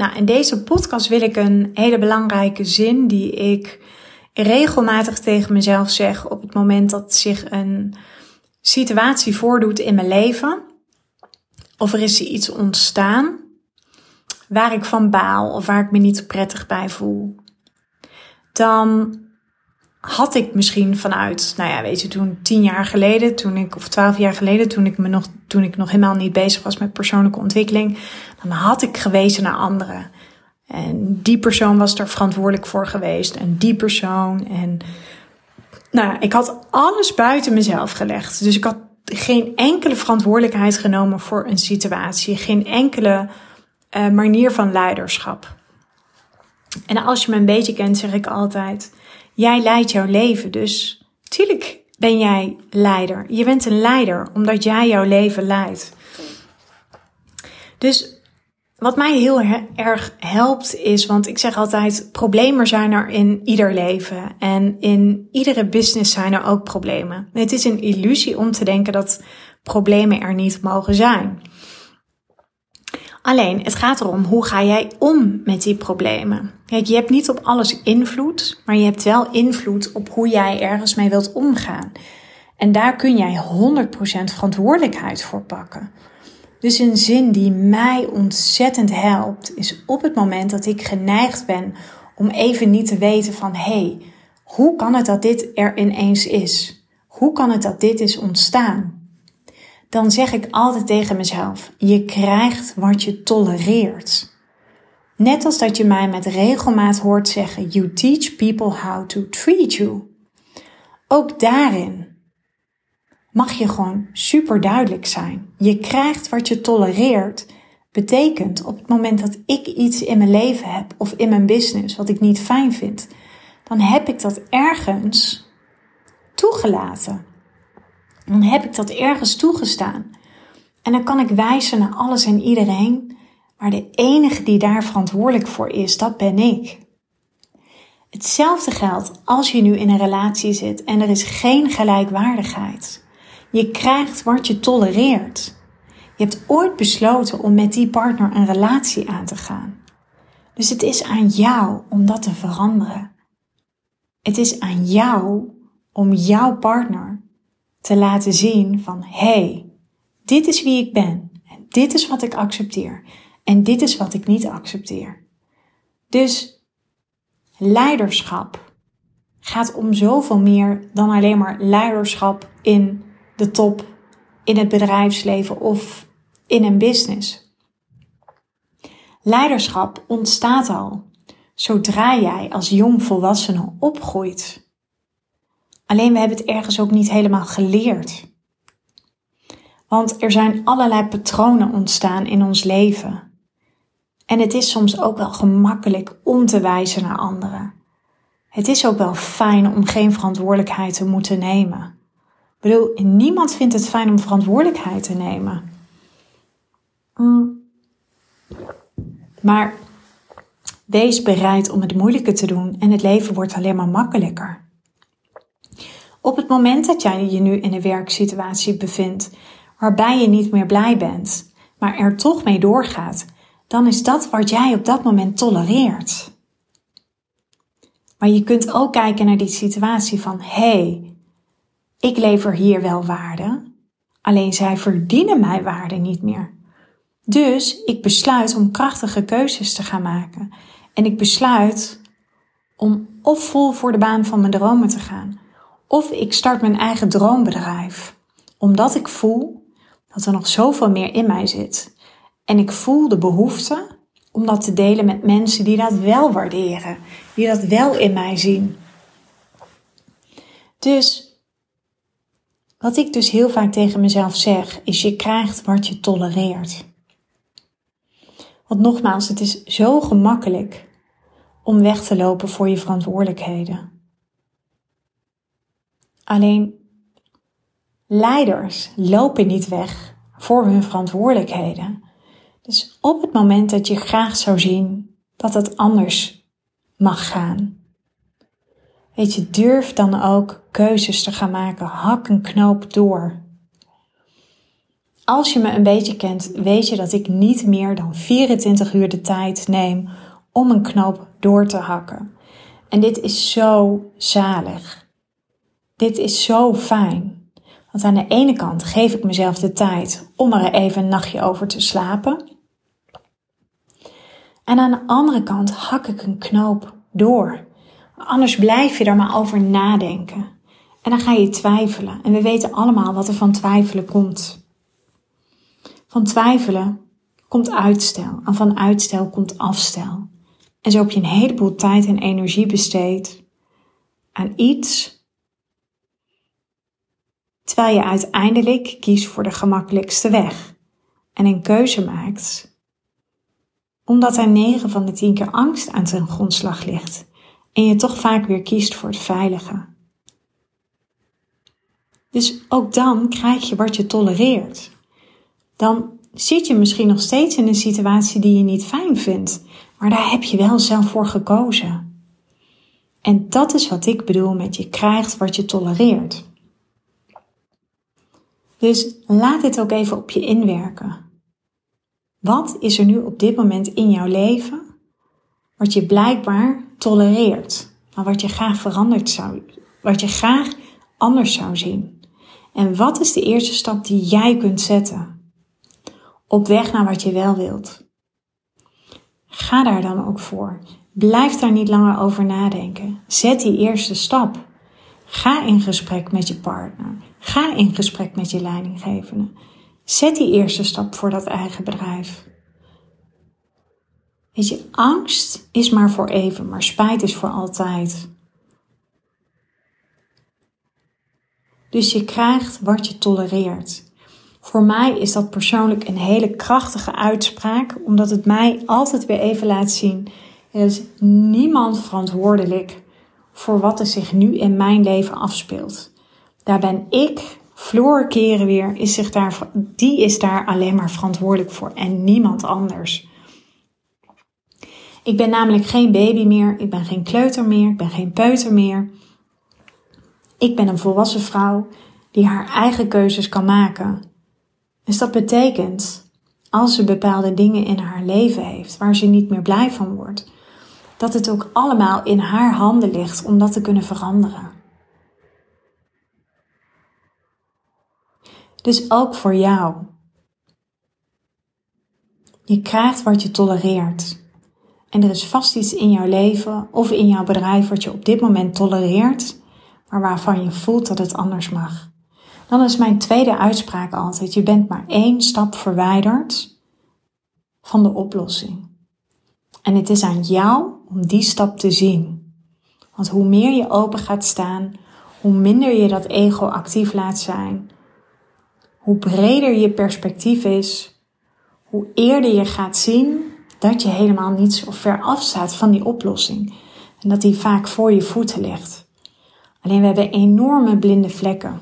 Nou, in deze podcast wil ik een hele belangrijke zin die ik regelmatig tegen mezelf zeg op het moment dat zich een situatie voordoet in mijn leven. Of er is iets ontstaan waar ik van baal of waar ik me niet prettig bij voel. Dan had ik misschien vanuit, nou ja, weet je, toen tien jaar geleden, toen ik, of twaalf jaar geleden, toen ik me nog, toen ik nog helemaal niet bezig was met persoonlijke ontwikkeling, dan had ik gewezen naar anderen. En die persoon was er verantwoordelijk voor geweest. En die persoon. En nou, ik had alles buiten mezelf gelegd. Dus ik had geen enkele verantwoordelijkheid genomen voor een situatie. Geen enkele uh, manier van leiderschap. En als je me een beetje kent, zeg ik altijd: jij leidt jouw leven. Dus tuurlijk ben jij leider. Je bent een leider omdat jij jouw leven leidt. Dus wat mij heel erg helpt is, want ik zeg altijd, problemen zijn er in ieder leven. En in iedere business zijn er ook problemen. Het is een illusie om te denken dat problemen er niet mogen zijn. Alleen, het gaat erom, hoe ga jij om met die problemen? Kijk, je hebt niet op alles invloed, maar je hebt wel invloed op hoe jij ergens mee wilt omgaan. En daar kun jij 100% verantwoordelijkheid voor pakken. Dus een zin die mij ontzettend helpt, is op het moment dat ik geneigd ben om even niet te weten van hé, hey, hoe kan het dat dit er ineens is? Hoe kan het dat dit is ontstaan? Dan zeg ik altijd tegen mezelf: je krijgt wat je tolereert. Net als dat je mij met regelmaat hoort zeggen: You teach people how to treat you. Ook daarin mag je gewoon super duidelijk zijn. Je krijgt wat je tolereert. Betekent op het moment dat ik iets in mijn leven heb of in mijn business wat ik niet fijn vind, dan heb ik dat ergens toegelaten. Dan heb ik dat ergens toegestaan. En dan kan ik wijzen naar alles en iedereen, maar de enige die daar verantwoordelijk voor is, dat ben ik. Hetzelfde geldt als je nu in een relatie zit en er is geen gelijkwaardigheid. Je krijgt wat je tolereert. Je hebt ooit besloten om met die partner een relatie aan te gaan. Dus het is aan jou om dat te veranderen. Het is aan jou om jouw partner te laten zien van hey, dit is wie ik ben en dit is wat ik accepteer en dit is wat ik niet accepteer. Dus leiderschap gaat om zoveel meer dan alleen maar leiderschap in de top in het bedrijfsleven of in een business. Leiderschap ontstaat al zodra jij als jong volwassene opgroeit. Alleen we hebben het ergens ook niet helemaal geleerd. Want er zijn allerlei patronen ontstaan in ons leven. En het is soms ook wel gemakkelijk om te wijzen naar anderen. Het is ook wel fijn om geen verantwoordelijkheid te moeten nemen. Ik bedoel, niemand vindt het fijn om verantwoordelijkheid te nemen. Mm. Maar wees bereid om het moeilijke te doen en het leven wordt alleen maar makkelijker. Op het moment dat jij je nu in een werksituatie bevindt waarbij je niet meer blij bent, maar er toch mee doorgaat, dan is dat wat jij op dat moment tolereert. Maar je kunt ook kijken naar die situatie van hé, hey, ik lever hier wel waarde, alleen zij verdienen mijn waarde niet meer. Dus ik besluit om krachtige keuzes te gaan maken. En ik besluit om of vol voor de baan van mijn dromen te gaan, of ik start mijn eigen droombedrijf. Omdat ik voel dat er nog zoveel meer in mij zit. En ik voel de behoefte om dat te delen met mensen die dat wel waarderen, die dat wel in mij zien. Dus wat ik dus heel vaak tegen mezelf zeg, is je krijgt wat je tolereert. Want nogmaals, het is zo gemakkelijk om weg te lopen voor je verantwoordelijkheden. Alleen leiders lopen niet weg voor hun verantwoordelijkheden. Dus op het moment dat je graag zou zien dat het anders mag gaan. Weet je, durf dan ook keuzes te gaan maken. Hak een knoop door. Als je me een beetje kent, weet je dat ik niet meer dan 24 uur de tijd neem om een knoop door te hakken. En dit is zo zalig. Dit is zo fijn. Want aan de ene kant geef ik mezelf de tijd om er even een nachtje over te slapen. En aan de andere kant hak ik een knoop door. Anders blijf je er maar over nadenken. En dan ga je twijfelen. En we weten allemaal wat er van twijfelen komt. Van twijfelen komt uitstel. En van uitstel komt afstel. En zo heb je een heleboel tijd en energie besteed aan iets. Terwijl je uiteindelijk kiest voor de gemakkelijkste weg. En een keuze maakt. Omdat er 9 van de 10 keer angst aan zijn grondslag ligt. En je toch vaak weer kiest voor het veilige. Dus ook dan krijg je wat je tolereert. Dan zit je misschien nog steeds in een situatie die je niet fijn vindt, maar daar heb je wel zelf voor gekozen. En dat is wat ik bedoel met je krijgt wat je tolereert. Dus laat dit ook even op je inwerken. Wat is er nu op dit moment in jouw leven wat je blijkbaar tolereert, maar wat je graag veranderd zou, wat je graag anders zou zien? En wat is de eerste stap die jij kunt zetten op weg naar wat je wel wilt? Ga daar dan ook voor. Blijf daar niet langer over nadenken. Zet die eerste stap. Ga in gesprek met je partner. Ga in gesprek met je leidinggevende. Zet die eerste stap voor dat eigen bedrijf. Weet je, angst is maar voor even, maar spijt is voor altijd. Dus je krijgt wat je tolereert. Voor mij is dat persoonlijk een hele krachtige uitspraak, omdat het mij altijd weer even laat zien: er is niemand verantwoordelijk voor wat er zich nu in mijn leven afspeelt. Daar ben ik, Floor Keren weer, is zich daar, die is daar alleen maar verantwoordelijk voor en niemand anders. Ik ben namelijk geen baby meer, ik ben geen kleuter meer, ik ben geen peuter meer. Ik ben een volwassen vrouw die haar eigen keuzes kan maken. Dus dat betekent, als ze bepaalde dingen in haar leven heeft waar ze niet meer blij van wordt, dat het ook allemaal in haar handen ligt om dat te kunnen veranderen. Dus ook voor jou. Je krijgt wat je tolereert. En er is vast iets in jouw leven of in jouw bedrijf wat je op dit moment tolereert, maar waarvan je voelt dat het anders mag. Dan is mijn tweede uitspraak altijd: je bent maar één stap verwijderd van de oplossing. En het is aan jou om die stap te zien. Want hoe meer je open gaat staan, hoe minder je dat ego actief laat zijn, hoe breder je perspectief is, hoe eerder je gaat zien dat je helemaal niet zo ver afstaat van die oplossing en dat die vaak voor je voeten ligt. Alleen we hebben enorme blinde vlekken,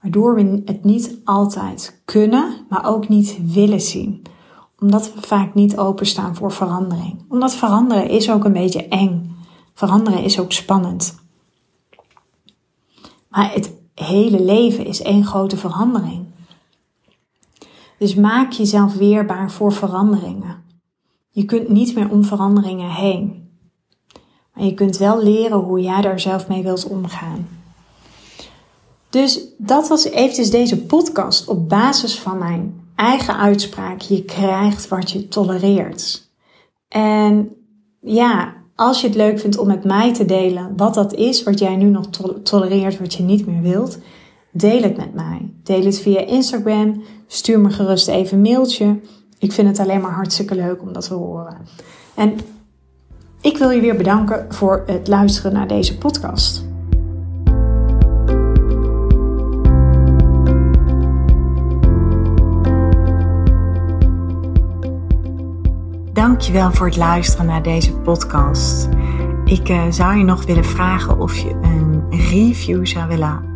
waardoor we het niet altijd kunnen, maar ook niet willen zien omdat we vaak niet openstaan voor verandering. Omdat veranderen is ook een beetje eng. Veranderen is ook spannend. Maar het hele leven is één grote verandering. Dus maak jezelf weerbaar voor veranderingen. Je kunt niet meer om veranderingen heen. Maar je kunt wel leren hoe jij daar zelf mee wilt omgaan. Dus dat was eventjes deze podcast op basis van mijn eigen uitspraak. Je krijgt wat je tolereert. En ja, als je het leuk vindt om met mij te delen wat dat is, wat jij nu nog tolereert, wat je niet meer wilt, deel het met mij. Deel het via Instagram. Stuur me gerust even een mailtje. Ik vind het alleen maar hartstikke leuk om dat te horen. En ik wil je weer bedanken voor het luisteren naar deze podcast. Dankjewel voor het luisteren naar deze podcast. Ik uh, zou je nog willen vragen of je een review zou willen